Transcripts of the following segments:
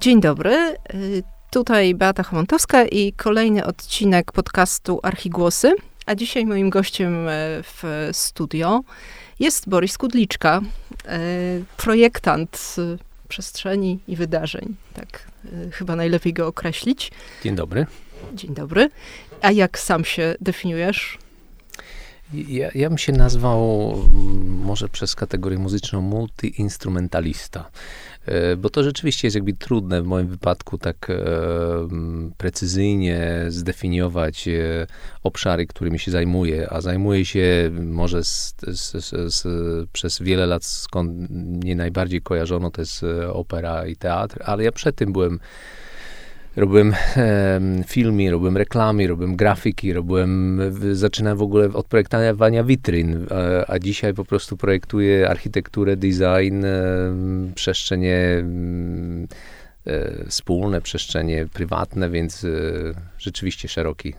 Dzień dobry. Y, Tutaj Beata Chamontowska i kolejny odcinek podcastu Archigłosy. A dzisiaj moim gościem e, w studio jest Borys Kudliczka, e, projektant e, przestrzeni i wydarzeń. Tak chyba najlepiej go określić. Dzień dobry. Dzień dobry. A jak sam się definiujesz? Ja, ja bym się nazwał może przez kategorię muzyczną multi-instrumentalista. E, bo to rzeczywiście jest jakby trudne w moim wypadku tak e, precyzyjnie zdefiniować e, obszary, którymi się zajmuję, a zajmuję się może z, z, z, przez wiele lat, skąd mnie najbardziej kojarzono, to jest opera i teatr, ale ja przed tym byłem robiłem e, filmy, robiłem reklamy, robiłem grafiki, robiłem, zaczynałem w ogóle od projektowania witryn, a, a dzisiaj po prostu projektuję architekturę, design, e, przestrzenie e, wspólne, przestrzenie prywatne, więc e, rzeczywiście szeroki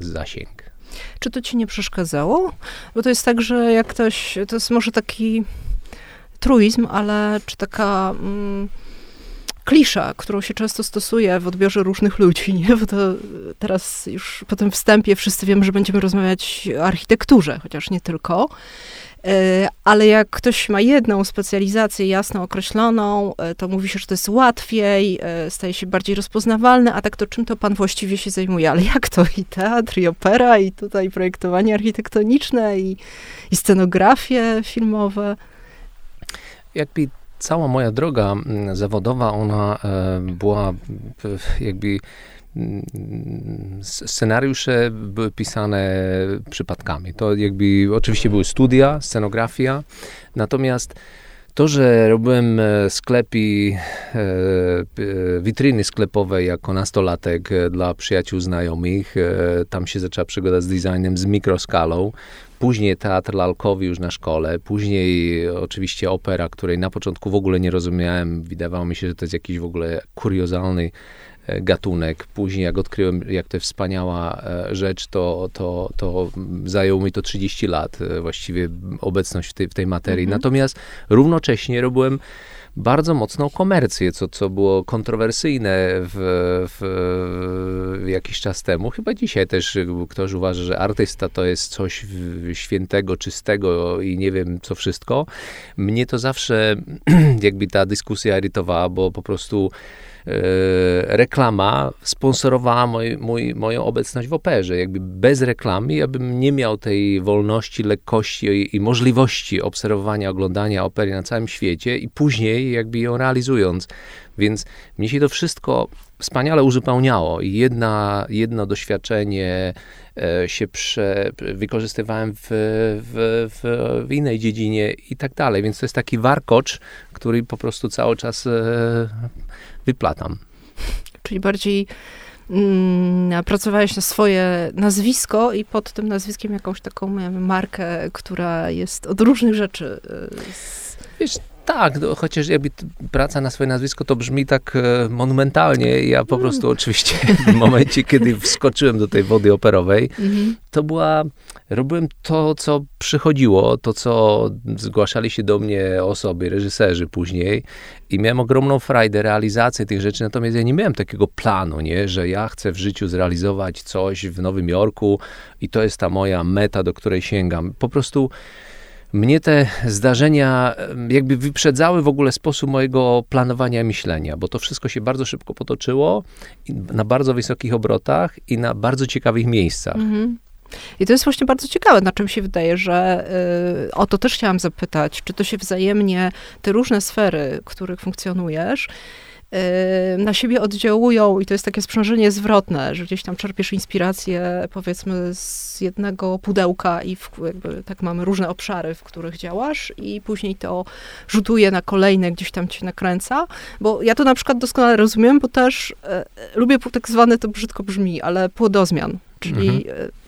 zasięg. Czy to ci nie przeszkadzało? Bo to jest tak, że jak ktoś, to jest może taki truizm, ale czy taka... Mm, klisza, którą się często stosuje w odbiorze różnych ludzi, nie? Bo to teraz już po tym wstępie wszyscy wiemy, że będziemy rozmawiać o architekturze, chociaż nie tylko. E, ale jak ktoś ma jedną specjalizację jasno określoną, e, to mówi się, że to jest łatwiej, e, staje się bardziej rozpoznawalne, a tak to czym to pan właściwie się zajmuje? Ale jak to? I teatr, i opera, i tutaj projektowanie architektoniczne, i, i scenografie filmowe. Jakby cała moja droga mm, zawodowa, ona e, była jakby mm, scenariusze były pisane przypadkami. To jakby oczywiście były studia, scenografia, natomiast to, że robiłem e, sklepy, e, witryny sklepowe jako nastolatek dla przyjaciół znajomych, tam się zaczęła przygoda z designem z mikroskalą. Później teatr lalkowy już na szkole, później oczywiście opera, której na początku w ogóle nie rozumiałem. Wydawało mi się, że to jest jakiś w ogóle kuriozalny e, gatunek. Później jak odkryłem, jak to jest wspaniała e, rzecz, to, to, to zajęło mi to 30 lat e, właściwie obecność w tej, w tej materii. Mhm. Natomiast równocześnie robiłem bardzo mocną komercję, co, co było kontrowersyjne w, w, jakiś czas temu. Chyba dzisiaj też ktoś uważa, że artysta to jest coś świętego, czystego i nie wiem co wszystko. Mnie to zawsze jakby ta dyskusja irytowała, bo po prostu reklama sponsorowała moj, mój, moją obecność w operze. Jakby bez reklamy ja bym nie miał tej wolności, lekkości i, i możliwości obserwowania, oglądania opery na całym świecie i później jakby ją realizując. Więc mnie się to wszystko wspaniale uzupełniało jedna, jedno doświadczenie e, się prze, wykorzystywałem w, w, w, w, innej dziedzinie i tak dalej. Więc to jest taki warkocz, który po prostu cały czas e, wyplatam. Czyli bardziej mm, pracowałeś na swoje nazwisko i pod tym nazwiskiem jakąś taką markę, która jest od różnych rzeczy. Y, Wiesz, tak, no, chociaż jakby praca na swoje nazwisko to brzmi tak e, monumentalnie. Ja po prostu mm. oczywiście w momencie, kiedy wskoczyłem do tej wody operowej, mm-hmm. to była, robiłem to, co przychodziło, to, co zgłaszali się do mnie osoby, reżyserzy później i miałem ogromną frajdę realizacji tych rzeczy, natomiast ja nie miałem takiego planu, nie, że ja chcę w życiu zrealizować coś w Nowym Jorku i to jest ta moja meta, do której sięgam. Po prostu mnie te zdarzenia jakby wyprzedzały w ogóle sposób mojego planowania myślenia, bo to wszystko się bardzo szybko potoczyło, na bardzo wysokich obrotach i na bardzo ciekawych miejscach. Mhm. I to jest właśnie bardzo ciekawe, na czym się wydaje, że y, o to też chciałam zapytać, czy to się wzajemnie, te różne sfery, w których funkcjonujesz, na siebie oddziałują i to jest takie sprzężenie zwrotne, że gdzieś tam czerpiesz inspirację powiedzmy z jednego pudełka i w, jakby, tak mamy różne obszary, w których działasz i później to rzutuje na kolejne, gdzieś tam cię nakręca, bo ja to na przykład doskonale rozumiem, bo też e, lubię tak zwane, to brzydko brzmi, ale płodozmian, czyli mhm. E,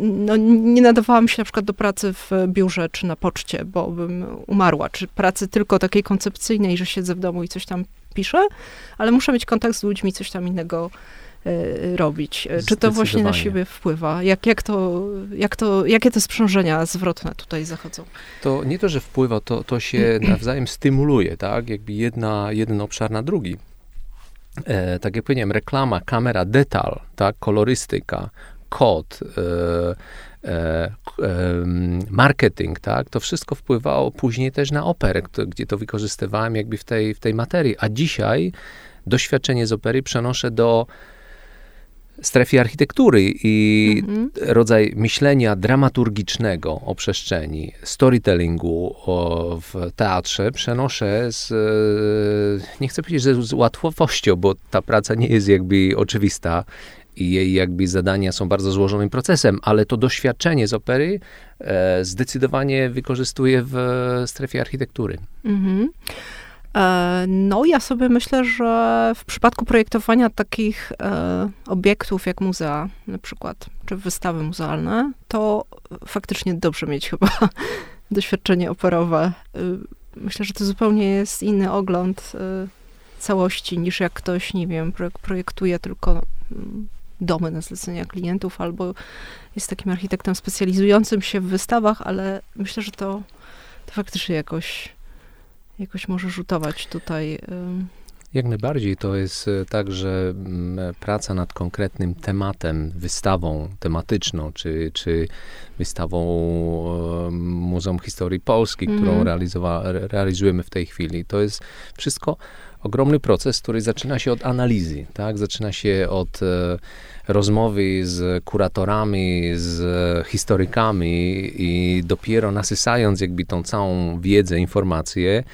no, nie nadawałam się na przykład do pracy w biurze czy na poczcie, bo bym umarła, czy pracy tylko takiej koncepcyjnej, że siedzę w domu i coś tam piszę, ale muszę mieć kontakt z ludźmi, coś tam innego y, robić. Czy to właśnie na siebie wpływa? Jak, jak to, jak to, jakie te sprzężenia zwrotne tutaj zachodzą? To nie to, że wpływa, to, to się nawzajem stymuluje, tak? Jakby jedna, jeden obszar na drugi. e, tak jak powiedziałem, reklama, kamera, detal, tak, kolorystyka, kod, e, e, marketing, tak, to wszystko wpływało później też na operę, gdzie to wykorzystywałem jakby w tej, w tej materii. A dzisiaj doświadczenie z opery przenoszę do strefie architektury i mhm. rodzaj myślenia dramaturgicznego o przestrzeni, storytellingu o, w teatrze przenoszę z, nie chcę powiedzieć, że z łatwością, bo ta praca nie jest jakby oczywista i jej jakby zadania są bardzo złożonym procesem, ale to doświadczenie z opery e, zdecydowanie wykorzystuję w strefie architektury. Mhm. E, no, ja sobie myślę, że w przypadku projektowania takich e, obiektów jak muzea, na przykład, czy wystawy muzealne, to faktycznie dobrze mieć chyba doświadczenie operowe. E, myślę, że to zupełnie jest inny ogląd całości niż jak ktoś, nie wiem, projektuje tylko mm, domy na zlecenia klientów albo jest takim architektem specjalizującym się w wystawach, ale myślę, że to, to faktycznie jakoś jakoś może rzutować tutaj. Jak najbardziej to jest e, tak, że mm, praca nad konkretnym tematem, wystawą tematyczną, czy, czy wystawą Muzeum Historii Polski, mm. którą mhm. realizujemy w tej chwili, to jest wszystko ogromny proces, który zaczyna się od analizy, tak? Zaczyna się od e, rozmowy z kuratorami, z historykami i dopiero nasysając jakby tą całą wiedzę, informacje,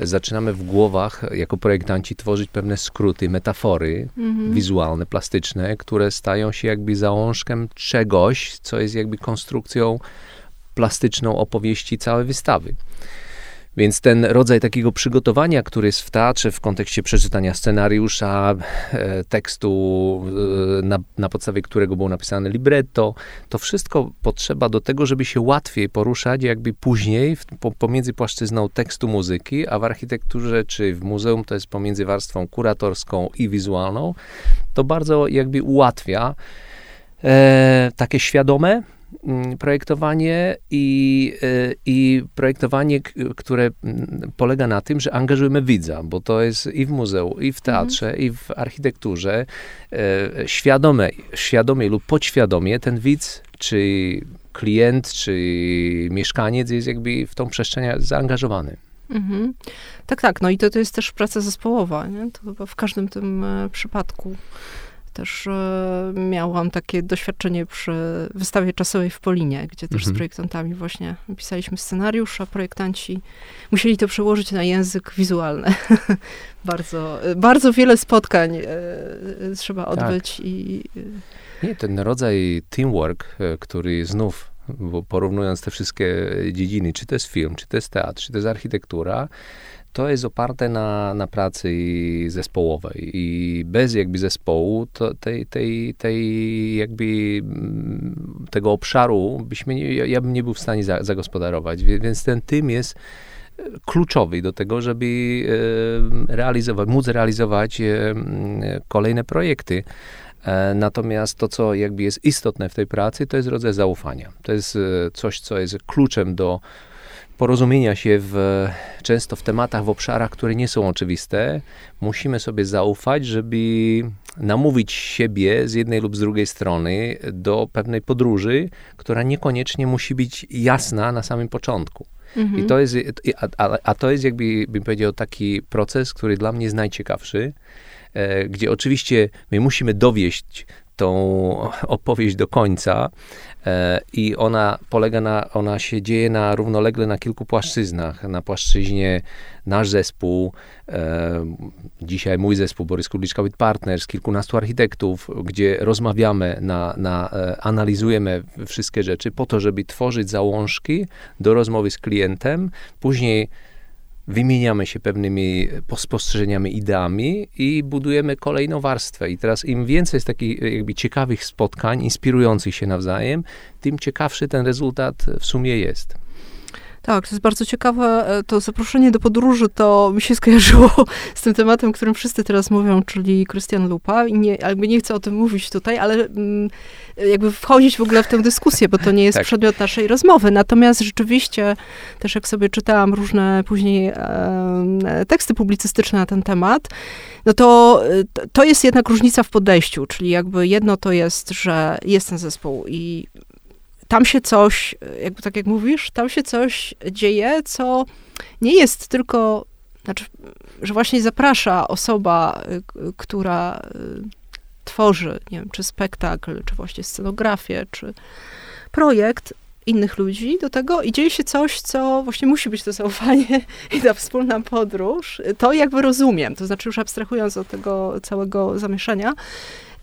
zaczynamy w głowach jako projektanci tworzyć pewne skróty, metafory mhm. wizualne, plastyczne, które stają się jakby załążkiem czegoś, co jest jakby konstrukcją plastyczną opowieści całej wystawy. Więc ten rodzaj takiego przygotowania, który jest w teatrze w kontekście przeczytania scenariusza, e, tekstu, e, na, na, podstawie którego było napisane libretto, to wszystko potrzeba do tego, żeby się łatwiej poruszać jakby później w, po, pomiędzy płaszczyzną tekstu muzyki, a w architekturze czy w muzeum to jest pomiędzy warstwą kuratorską i wizualną. To bardzo jakby ułatwia e, takie świadome projektowanie i, y, i projektowanie, które mm, polega na tym, że angażujemy widza, bo to jest i w muzeum, i w teatrze, mhm. i w architekturze e, świadome, świadomie lub podświadomie ten widz, czy klient, czy mieszkaniec jest jakby w tą przestrzeń zaangażowany. Mhm. Tak, tak. No i to, to jest też praca zespołowa, nie? To chyba w każdym tym e, przypadku. Też e, miałam takie doświadczenie przy wystawie czasowej w Polinie, gdzie też mhm. z projektantami właśnie pisaliśmy scenariusz, a projektanci musieli to przełożyć na język wizualny. bardzo, bardzo wiele spotkań e, trzeba tak. odbyć tak. i... Nie, ten rodzaj teamwork, e, który znów bo porównując te wszystkie dziedziny, czy to jest film, czy to jest teatr, czy to jest architektura, to jest oparte na, na pracy zespołowej i bez jakby zespołu to tej, tej, tej jakby mm, tego obszaru byśmy nie, ja bym nie był w stanie za, zagospodarować, więc ten tym jest e, kluczowy do tego, żeby e, realizować, móc realizować e, kolejne projekty. Natomiast to, co jakby jest istotne w tej pracy, to jest rodzaj zaufania. To jest coś, co jest kluczem do porozumienia się w, często w tematach, w obszarach, które nie są oczywiste, musimy sobie zaufać, żeby namówić siebie z jednej lub z drugiej strony do pewnej podróży, która niekoniecznie musi być jasna na samym początku. Mhm. I to jest, a, a, to jest jakby, bym powiedział, taki proces, który dla mnie jest najciekawszy, e, gdzie oczywiście my musimy dowieść tą opowieść do końca e, i ona polega na, ona się dzieje na równolegle na kilku płaszczyznach. Na płaszczyźnie nasz zespół, e, dzisiaj mój zespół Borys Kurliczka with Partners, kilkunastu architektów, gdzie rozmawiamy, na, na, e, analizujemy wszystkie rzeczy po to, żeby tworzyć załążki do rozmowy z klientem, później wymieniamy się pewnymi spostrzeżeniami, ideami i budujemy kolejną warstwę. I teraz im więcej jest takich jakby ciekawych spotkań, inspirujących się nawzajem, tym ciekawszy ten rezultat w sumie jest. Tak, to jest bardzo ciekawe. E, to zaproszenie do podróży to mi się skojarzyło z tym tematem, którym wszyscy teraz mówią, czyli Krystian Lupa. I nie, jakby nie chcę o tym mówić tutaj, ale mm, jakby wchodzić w ogóle w tę dyskusję, bo to nie jest tak. przedmiot naszej rozmowy. Natomiast rzeczywiście, też jak sobie czytałam różne później e, teksty publicystyczne na ten temat, no to to jest jednak różnica w podejściu, czyli jakby jedno to jest, że jest ten zespół i tam się coś, jakby tak jak mówisz, tam się coś dzieje, co nie jest tylko, znaczy, że właśnie zaprasza osoba, y, która y, tworzy, nie wiem, czy spektakl, czy właśnie scenografię, czy projekt innych ludzi do tego i dzieje się coś, co właśnie musi być to zaufanie i ta wspólna podróż. To jakby rozumiem, to znaczy już abstrahując od tego całego zamieszania,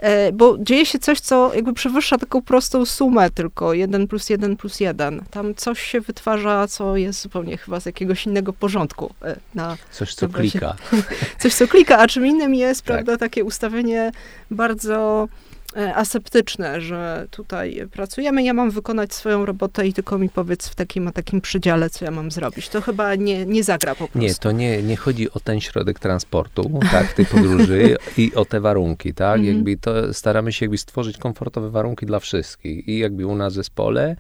E, bo dzieje się coś, co jakby przewyższa taką prostą sumę tylko, jeden plus jeden plus jeden. Tam coś się wytwarza, co jest zupełnie chyba z jakiegoś innego porządku. E, na coś, co klika. coś, co klika, a czym innym jest, tak. prawda, takie ustawienie bardzo aseptyczne, że tutaj pracujemy, ja mam wykonać swoją robotę i tylko mi powiedz w takim a takim przedziale, co ja mam zrobić. To chyba nie, nie zagra po prostu. Nie, to nie, nie chodzi o ten środek transportu, tak, tej podróży i o te warunki, tak, -hmm. jakby to staramy się jakby stworzyć komfortowe warunki dla wszystkich i jakby u nas w zespole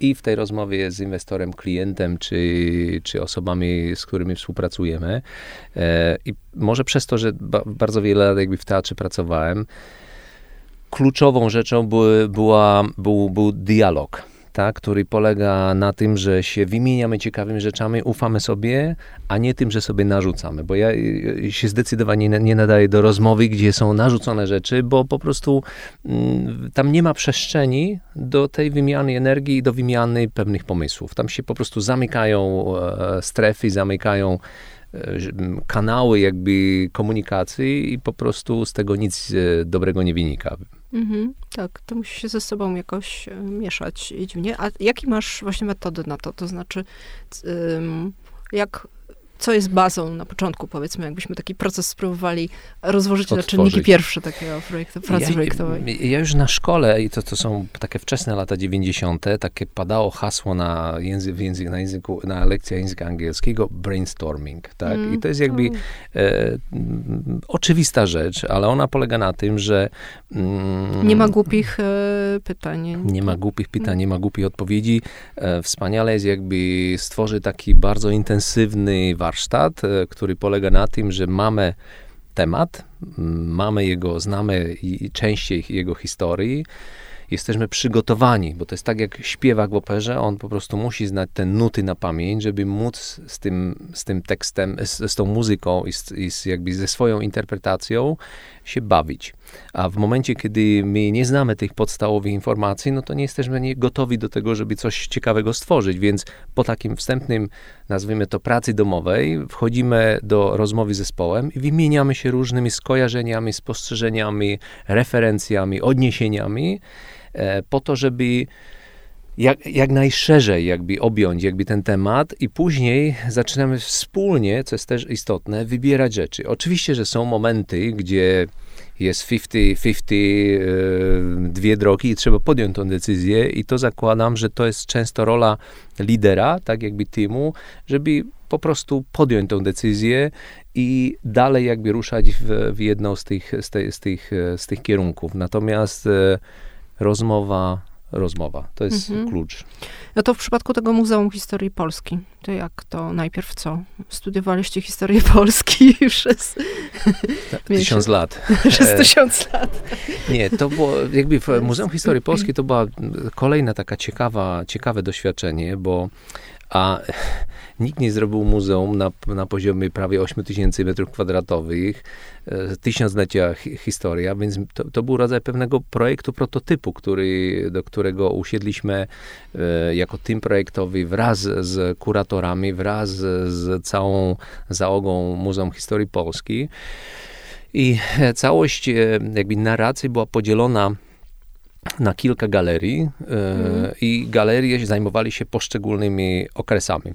i w tej rozmowie z inwestorem, klientem, czy, czy osobami, z którymi współpracujemy. E, I może przez to, że ba, bardzo wiele lat jakby w teatrze pracowałem, kluczową rzeczą były, była, był, był dialog. Tak, który polega na tym, że się wymieniamy ciekawymi rzeczami, ufamy sobie, a nie tym, że sobie narzucamy. Bo ja się zdecydowanie nie, nie nadaję do rozmowy, gdzie są narzucone rzeczy, bo po prostu mm, tam nie ma przestrzeni do tej wymiany energii i do wymiany pewnych pomysłów. Tam się po prostu zamykają e, strefy, zamykają e, kanały jakby komunikacji i po prostu z tego nic e, dobrego nie wynika. Mhm, tak, to musi się ze sobą jakoś e, mieszać dziwnie. A jakie masz właśnie metody na to? To znaczy, jak co jest bazą na początku, powiedzmy, jakbyśmy taki proces spróbowali rozłożyć na czynniki pierwsze takiego projektu, pracy ja, projektowej? Ja już na szkole, i to, to są takie wczesne lata 90., takie padało hasło na, język, na, języku, na lekcjach języka angielskiego, brainstorming, tak? Mm, I to jest jakby e, oczywista rzecz, ale ona polega na tym, że mm, nie ma głupich e, pytań. Nie ma głupich pytań, nie ma głupich odpowiedzi. E, wspaniale jest jakby stworzyć taki bardzo intensywny warsztat, e, który polega na tym, że mamy temat, mamy jego, znamy i częściej jego historii, jesteśmy przygotowani, bo to jest tak jak śpiewak w operze, on po prostu musi znać te nuty na pamięć, żeby móc z tym, z tym tekstem, z, z tą muzyką i, z, i z jakby ze swoją interpretacją się bawić. A w momencie, kiedy my nie znamy tych podstawowych informacji, no to nie jesteśmy nie gotowi do tego, żeby coś ciekawego stworzyć, więc po takim wstępnym, nazwijmy to pracy domowej, wchodzimy do rozmowy z zespołem i wymieniamy się różnymi skojarzeniami, spostrzeżeniami, referencjami, odniesieniami, e, po to, żeby jak, jak najszerzej jakby objąć jakby ten temat i później zaczynamy wspólnie, co jest też istotne, wybierać rzeczy. Oczywiście, że są momenty, gdzie jest 50-50, e, dwie drogi i trzeba podjąć tą decyzję i to zakładam, że to jest często rola lidera, tak jakby teamu, żeby po prostu podjąć tą decyzję i dalej jakby ruszać w, w jedną z tych, z, te, z, tych, z tych kierunków. Natomiast e, rozmowa rozmowa. To jest mhm. klucz. No to w przypadku tego Muzeum Historii Polski, to jak to najpierw co? Studiowaliście historię Polski przez... Tysiąc lat. przez tysiąc lat. Nie, to było jakby w Muzeum Historii Polski to była kolejna taka ciekawa, ciekawe doświadczenie, bo a nikt nie zrobił muzeum na, na poziomie prawie 8 tysięcy metrów kwadratowych, e, tysiąclecia historia, więc to, to, był rodzaj pewnego projektu, prototypu, który, do którego usiedliśmy e, jako team projektowy wraz z kuratorami, wraz z całą załogą Muzeum Historii Polski. I całość e, jakby narracji była podzielona na kilka galerii mm. i galerie zajmowali się poszczególnymi okresami.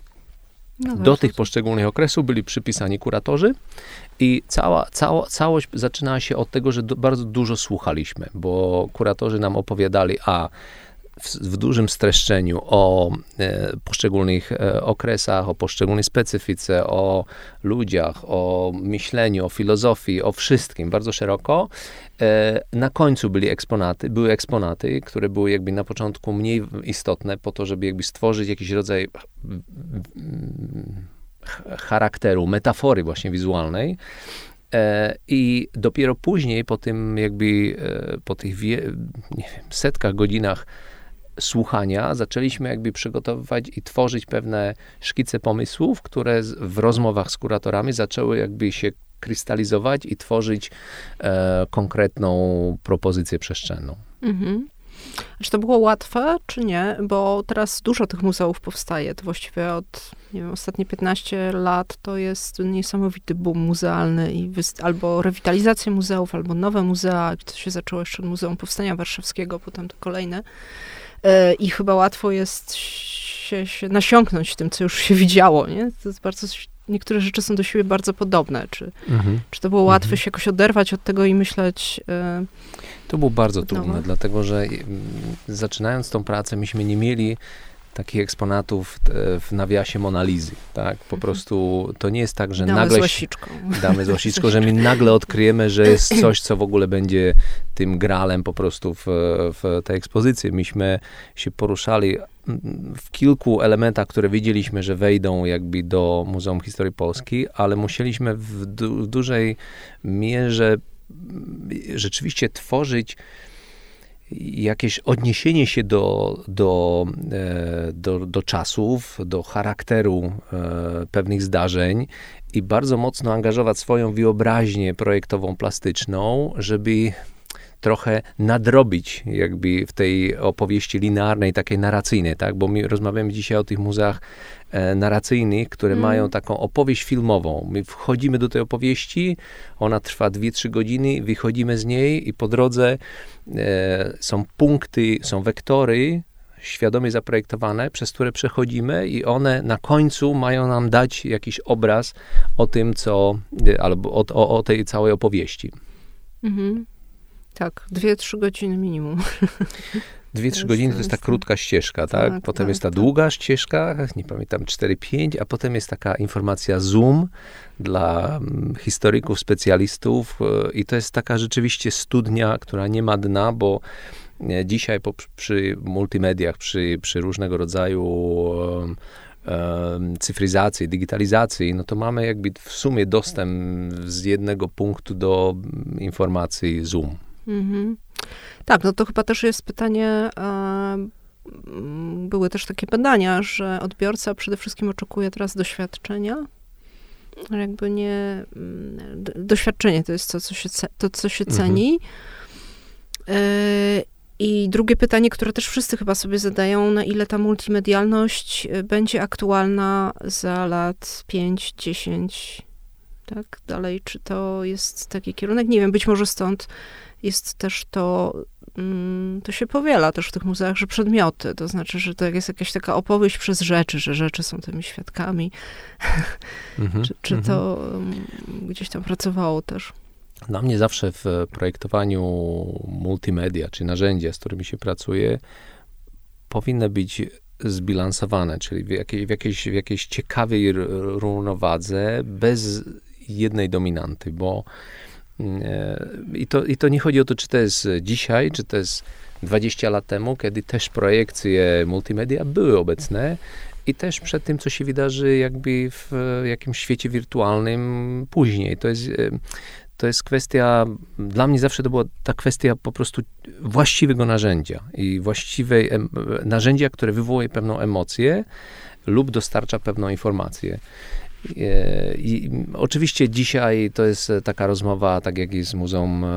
No Do tych poszczególnych okresów byli przypisani kuratorzy i cała, cała, całość zaczynała się od tego, że do, bardzo dużo słuchaliśmy, bo kuratorzy nam opowiadali, a w, w dużym streszczeniu o e, poszczególnych e, okresach, o poszczególnej specyfice, o ludziach, o myśleniu, o filozofii, o wszystkim, bardzo szeroko. E, na końcu byli eksponaty, były eksponaty, które były jakby na początku mniej istotne po to, żeby jakby stworzyć jakiś rodzaj charakteru, metafory właśnie wizualnej. E, I dopiero później, po tym jakby, e, po tych wie, wiem, setkach godzinach słuchania, zaczęliśmy jakby przygotowywać i tworzyć pewne szkice pomysłów, które w rozmowach z kuratorami zaczęły jakby się krystalizować i tworzyć e, konkretną propozycję przestrzenną. Mhm. Czy to było łatwe, czy nie? Bo teraz dużo tych muzeów powstaje. To właściwie od nie wiem, ostatnie 15 lat to jest niesamowity boom muzealny i albo rewitalizacja muzeów, albo nowe muzea. To się zaczęło jeszcze od Muzeum Powstania Warszawskiego, potem to kolejne. E, I chyba łatwo jest się, się nasiąknąć tym, co już się widziało. Nie? To jest bardzo niektóre rzeczy są do siebie bardzo podobne. Czy, mhm. czy to było łatwe mhm. się jakoś oderwać od tego i myśleć. Yy, to było bardzo trudne, dlatego że mm, zaczynając tą pracę, myśmy nie mieli takich eksponatów w nawiasie Monalizy, tak? Po mhm. prostu to nie jest tak, że damy nagle... Z łasiczką. Damy z łasiczką, że my nagle odkryjemy, że jest coś, co w ogóle będzie tym gralem po prostu w, w tej ekspozycji. Myśmy się poruszali w kilku elementach, które widzieliśmy, że wejdą jakby do Muzeum Historii Polski, ale musieliśmy w, du w dużej mierze rzeczywiście tworzyć jakieś odniesienie się do, do, e, do, do czasów, do charakteru e, pewnych zdarzeń i bardzo mocno angażować swoją wyobraźnię projektową, plastyczną, żeby trochę nadrobić jakby w tej opowieści linearnej, takiej narracyjnej, tak? Bo my rozmawiamy dzisiaj o tych muzeach e, narracyjnych, które mm. mają taką opowieść filmową. My wchodzimy do tej opowieści, ona trwa 2-3 godziny, wychodzimy z niej i po drodze e, są punkty, są wektory, świadomie zaprojektowane, przez które przechodzimy i one na końcu mają nam dać jakiś obraz o tym, co, albo o, o, o tej całej opowieści. Mhm. Tak, dwie, trzy godziny minimum. Dwie, trzy godziny to jest ta krótka ścieżka, tak? tak potem tak, jest ta tak. długa ścieżka, nie pamiętam, 4-5, a potem jest taka informacja Zoom dla mm, historyków, specjalistów e, i to jest taka rzeczywiście studnia, która nie ma dna, bo e, dzisiaj po, przy multimediach, przy, przy różnego rodzaju cyfryzacji, digitalizacji, no to mamy jakby w sumie dostęp z jednego punktu do mm, informacji Zoom. Mhm. Tak, no to chyba też jest pytanie, były też takie badania, że odbiorca przede wszystkim oczekuje teraz doświadczenia, jakby nie, mm, doświadczenie to jest to, co się, to, co się mhm. ceni. E, I drugie pytanie, które też wszyscy chyba sobie zadają, na ile ta multimedialność e, będzie aktualna za lat 5, 10, tak dalej, czy to jest taki kierunek? Nie wiem, być może stąd jest też to, mm, to się powiela też w tych muzeach, że przedmioty, to znaczy, że to jest jakaś taka opowieść przez rzeczy, że rzeczy są tymi świadkami. Mhm, czy, czy to mm, gdzieś tam pracowało też? Dla mnie zawsze w projektowaniu multimedia, czy narzędzia, z którymi się pracuje, powinny być zbilansowane, czyli w jakiejś, w jakiejś, w jakiejś ciekawej równowadze, bez jednej dominanty, bo I to, I to nie chodzi o to, czy to jest dzisiaj, czy to jest 20 lat temu, kiedy też projekcje multimedia były obecne i też przed tym, co się wydarzy jakby w jakimś świecie wirtualnym później. To jest, e, to jest kwestia, dla mnie zawsze to była ta kwestia po prostu właściwego narzędzia i właściwej narzędzia, które wywołuje pewną emocję lub dostarcza pewną informację. E, I oczywiście dzisiaj to jest taka rozmowa, tak jak jest z Muzeum e,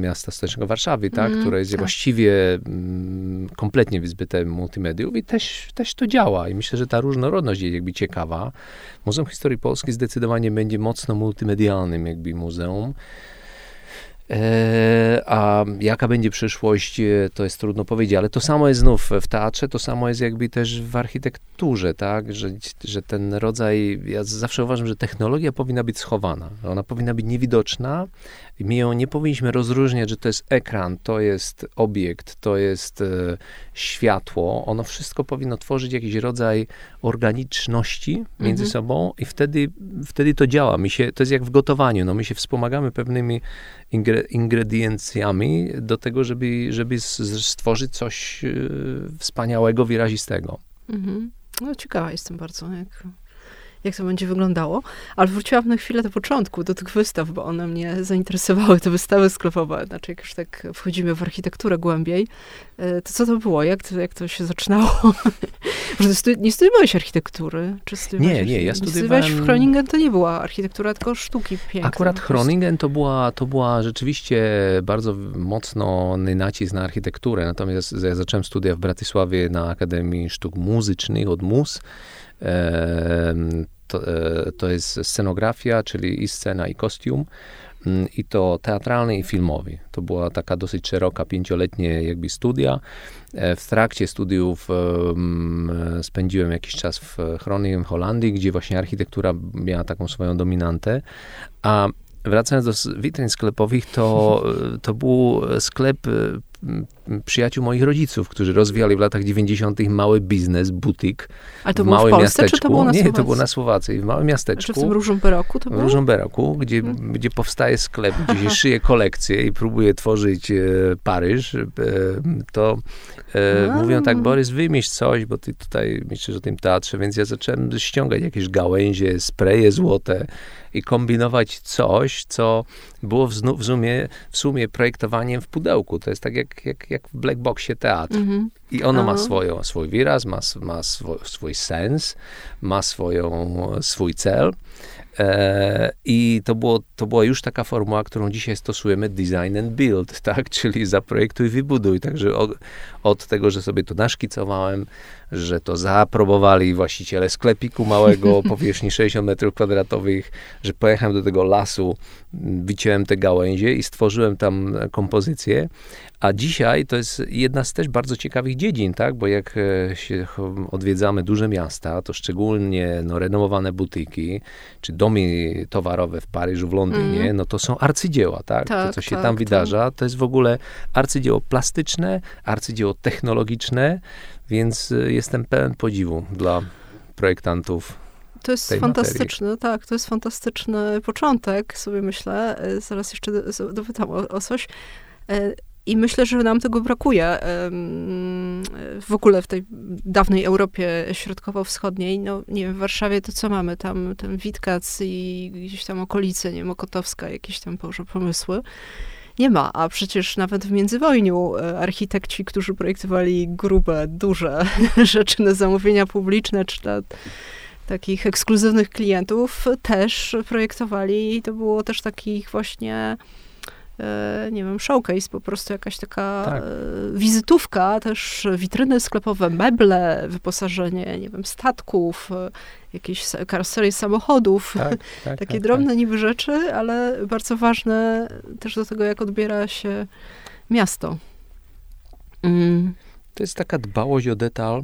Miasta Stołecznego Warszawy, tak, mm, które jest tak. właściwie mm, kompletnie wyzbyte multimediów i też, też to działa. I myślę, że ta różnorodność jest jakby ciekawa. Muzeum Historii Polski zdecydowanie będzie mocno multimedialnym jakby muzeum. E, a jaka będzie przyszłość, e, to jest trudno powiedzieć, ale to samo jest znów w teatrze, to samo jest jakby też w architekturze, tak, że, że ten rodzaj, ja zawsze uważam, że technologia powinna być schowana, ona powinna być niewidoczna. I my ją nie powinniśmy rozróżniać, że to jest ekran, to jest obiekt, to jest e, światło, ono wszystko powinno tworzyć jakiś rodzaj organiczności między mhm. sobą i wtedy, wtedy to działa. My się, to jest jak w gotowaniu, no my się wspomagamy pewnymi ingre, ingrediencjami do tego, żeby, żeby stworzyć coś y, wspaniałego, wyrazistego. Mhm. No ciekawa jestem bardzo, jak jak to będzie wyglądało. Ale wróciłam na chwilę do początku, do tych wystaw, bo one mnie zainteresowały, te wystawy sklepowe. Znaczy, jak już tak wchodzimy w architekturę głębiej, e, to co to było? Jak to, jak to się zaczynało? Że stu, nie studiowałeś architektury? Czy nie, nie, ja studiowałem... w Groningen, to nie była architektura, tylko sztuki piękne. Akurat Groningen to była, to była rzeczywiście bardzo mocno nacisk na architekturę, natomiast ja zacząłem studia w Bratysławie na Akademii Sztuk Muzycznych od MUS to, e, to jest scenografia, czyli i scena, i kostium mm, i to teatralny i filmowy. To była taka dosyć szeroka, pięcioletnie jakby studia. E, w trakcie studiów spędziłem jakiś czas w Groningen, Holandii, gdzie właśnie architektura miała taką swoją dominantę, a wracając do witryn sklepowych, to, to był sklep przyjaciół moich rodziców, którzy rozwijali w latach 90. mały biznes, butik Ale to w małym w Polsce, miasteczku. Czy to było na Nie, to było na Słowacji, w małym miasteczku. Czy w tym Różomberoku to było? W Różomberoku, gdzie, hmm. gdzie powstaje sklep, gdzie się szyje kolekcje i próbuje tworzyć e, Paryż, e, to e, mówią tak, Borys, wymyśl coś, bo ty tutaj myślisz o tym teatrze, więc ja zacząłem ściągać jakieś gałęzie, spreje złote i kombinować coś, co było w, w, sumie, w sumie projektowaniem w pudełku. To jest tak jak, jak, jak w black boxie teatr. Mm-hmm. I ono Aha. ma swoją, swój wyraz, ma, ma swój, swój sens, ma swoją, swój cel. E, I to, było, to była już taka formuła, którą dzisiaj stosujemy, design and build, tak? Czyli zaprojektuj, wybuduj. Także od, od tego, że sobie to naszkicowałem, że to zaaprobowali właściciele sklepiku małego, powierzchni 60 metrów kwadratowych, że pojechałem do tego lasu, wyciąłem te gałęzie i stworzyłem tam kompozycję. A dzisiaj to jest jedna z też bardzo ciekawych dziedzin, tak? Bo jak e, się odwiedzamy duże miasta, to szczególnie no, renomowane butyki, czy domy towarowe w Paryżu, w Londynie, mm. no to są arcydzieła, tak? tak to, co się tak, tam tak. wydarza, to jest w ogóle arcydzieło plastyczne, arcydzieło technologiczne, więc e, jestem pełen podziwu dla projektantów to jest fantastyczny, materii. tak, to jest fantastyczny początek, sobie myślę. E, zaraz jeszcze dopytam o, o coś. I myślę, że nam tego brakuje w ogóle w tej dawnej Europie Środkowo-Wschodniej. No, nie wiem, w Warszawie to co mamy? Tam ten Witkac i gdzieś tam okolice, nie wiem, Okotowska, jakieś tam pomysły. Nie ma, a przecież nawet w międzywojniu e, architekci, którzy projektowali grube, duże rzeczy na zamówienia publiczne, czy na takich ekskluzywnych klientów, też projektowali i to było też takich właśnie nie wiem, showcase, po prostu jakaś taka tak. E, wizytówka, też witryny sklepowe, meble, wyposażenie, nie wiem, statków, e, jakieś karoserie samochodów, tak, tak, takie tak, drobne tak. niby rzeczy, ale bardzo ważne też do tego, jak odbiera się miasto. Mm. To jest taka dbałość o detal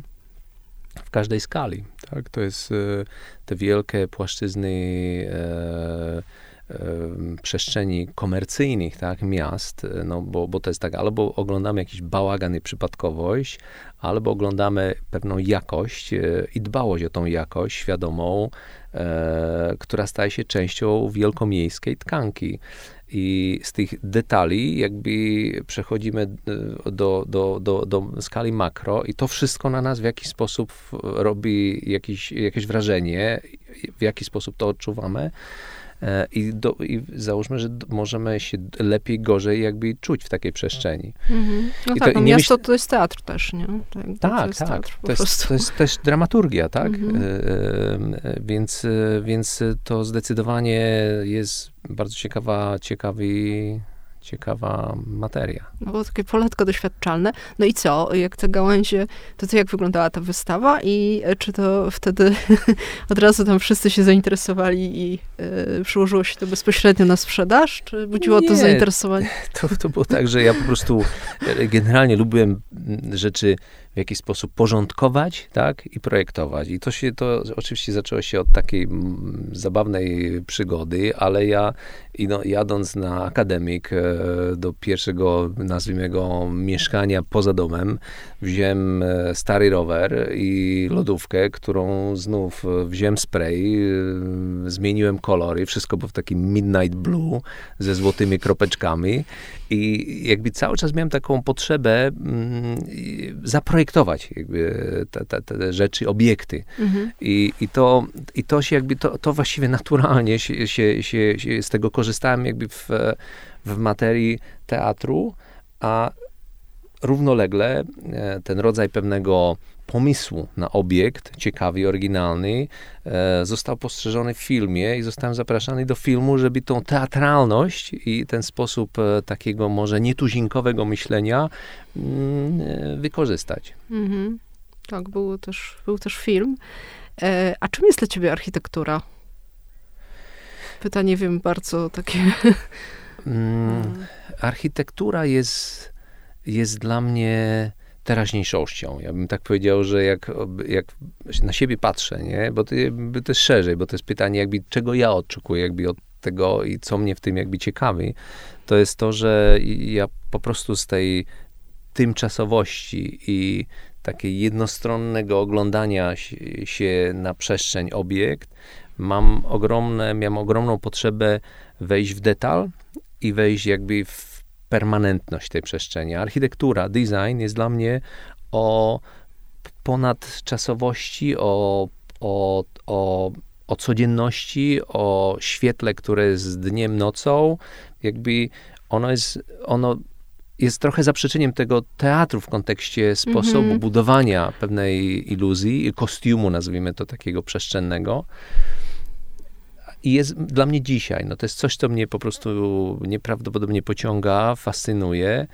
w każdej skali, tak? To jest te wielkie płaszczyzny e, przestrzeni komercyjnych, tak, miast, no bo, bo to jest tak, albo oglądamy jakiś bałagan i przypadkowość, albo oglądamy pewną jakość e, i dbałość o tą jakość świadomą, e, która staje się częścią wielkomiejskiej tkanki. I z tych detali jakby przechodzimy e, do, do, do, do skali makro i to wszystko na nas w jakiś sposób robi jakiś, jakieś wrażenie, w jaki sposób to odczuwamy. E, I, do, I załóżmy, że możemy się lepiej, gorzej jakby czuć w takiej przestrzeni. Mhm. No I tak, to, no miasto myśl... to jest teatr też, nie? Tak, tak. To jest, tak. Teatr, to, jest, to jest też dramaturgia, tak? Mhm. E, e, więc, więc to zdecydowanie jest bardzo ciekawa, ciekawy ciekawa materia. No było takie poletko doświadczalne. No i co, jak te gałęzie, to co, jak wyglądała ta wystawa i czy to wtedy od razu tam wszyscy się zainteresowali i y, przyłożyło się to bezpośrednio na sprzedaż, czy budziło Nie, to zainteresowanie? To, to było tak, że ja po prostu e, generalnie lubiłem rzeczy w jakiś sposób porządkować, tak, i projektować. I to się, to oczywiście zaczęło się od takiej m, zabawnej przygody, ale ja no, jadąc na akademik e, do pierwszego, nazwijmy go, mieszkania poza domem, wziąłem e, stary rower i lodówkę, którą znów e, wziąłem spray, zmieniłem kolory, wszystko było w takim midnight blue ze złotymi kropeczkami i jakby cały czas miałem taką potrzebę mm, zaprojektować jakby te, te, te rzeczy, obiekty. Mhm. I, i, to, I to się jakby, to, to właściwie naturalnie się, się, się, się z tego korzystałem jakby w, w materii teatru, a równolegle e, ten rodzaj pewnego pomysłu na obiekt ciekawy, oryginalny e, został postrzeżony w filmie i zostałem zapraszany do filmu, żeby tą teatralność i ten sposób e, takiego może nietuzinkowego myślenia mm, wykorzystać. Mhm. Tak, był też, był też film. A czym jest dla ciebie architektura? Pytanie, wiem, bardzo takie... Mm, architektura jest jest dla mnie teraźniejszością. Ja bym tak powiedział, że jak, jak na siebie patrzę, nie? Bo to, to jest szerzej, bo to jest pytanie jakby, czego ja oczekuję jakby od tego i co mnie w tym jakby ciekawi, to jest to, że ja po prostu z tej tymczasowości i takiej jednostronnego oglądania się na przestrzeń obiekt, mam ogromne, miałem ogromną potrzebę wejść w detal i wejść jakby w permanentność tej przestrzeni. Architektura, design jest dla mnie o ponadczasowości, o, o, o, o codzienności, o świetle, które jest dniem, nocą. Jakby ono jest, ono jest trochę zaprzeczeniem tego teatru w kontekście sposobu mm -hmm. budowania pewnej iluzji, kostiumu, nazwijmy to takiego przestrzennego i jest dla mnie dzisiaj. No to jest coś, co mnie po prostu nieprawdopodobnie pociąga, fascynuje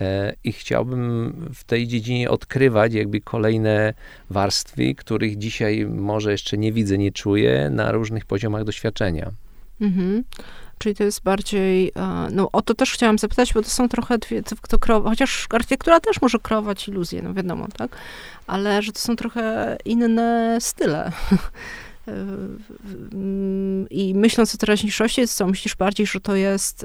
e, i chciałbym w tej dziedzinie odkrywać jakby kolejne warstwy, których dzisiaj może jeszcze nie widzę, nie czuję na różnych poziomach doświadczenia. Mhm. Czyli to jest bardziej, e, no o to też chciałam zapytać, bo to są trochę dwie, to krowa, chociaż architektura też może kreować iluzje, no wiadomo, tak? Ale że to są trochę inne style. I myśląc o teraźniejszości, co myślisz bardziej, że to jest,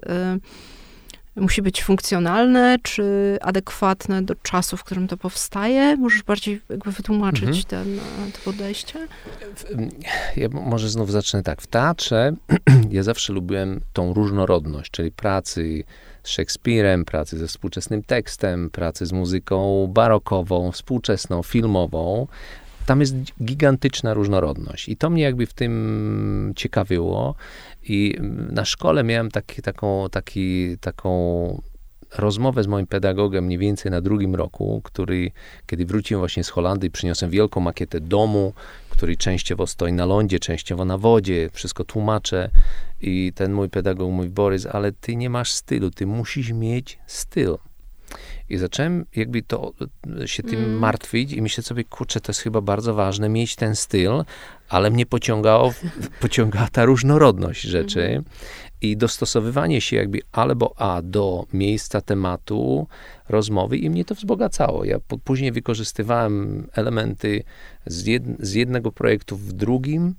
y, musi być funkcjonalne, czy adekwatne do czasu, w którym to powstaje? Możesz bardziej jakby wytłumaczyć mhm. ten, to podejście? Ja może znów zacznę tak. W teatrze ja zawsze lubiłem tą różnorodność, czyli pracy z Szekspirem, pracy ze współczesnym tekstem, pracy z muzyką barokową, współczesną, filmową, tam jest gigantyczna różnorodność. I to mnie jakby w tym ciekawiło. I na szkole miałem taki, taką, taki, taką rozmowę z moim pedagogiem mniej więcej na drugim roku, który, kiedy wróciłem właśnie z Holandii, przyniosłem wielką makietę domu, który częściowo stoi na lądzie, częściowo na wodzie, wszystko tłumaczę. I ten mój pedagog mówi, Borys, ale ty nie masz stylu, ty musisz mieć styl. I zacząłem jakby to się tym mm. martwić i myślę sobie, kurczę, to jest chyba bardzo ważne, mieć ten styl, ale mnie pociągało, pociągała ta różnorodność rzeczy mm. i dostosowywanie się jakby albo a do miejsca tematu rozmowy i mnie to wzbogacało. Ja po, później wykorzystywałem elementy z, jed, z jednego projektu w drugim,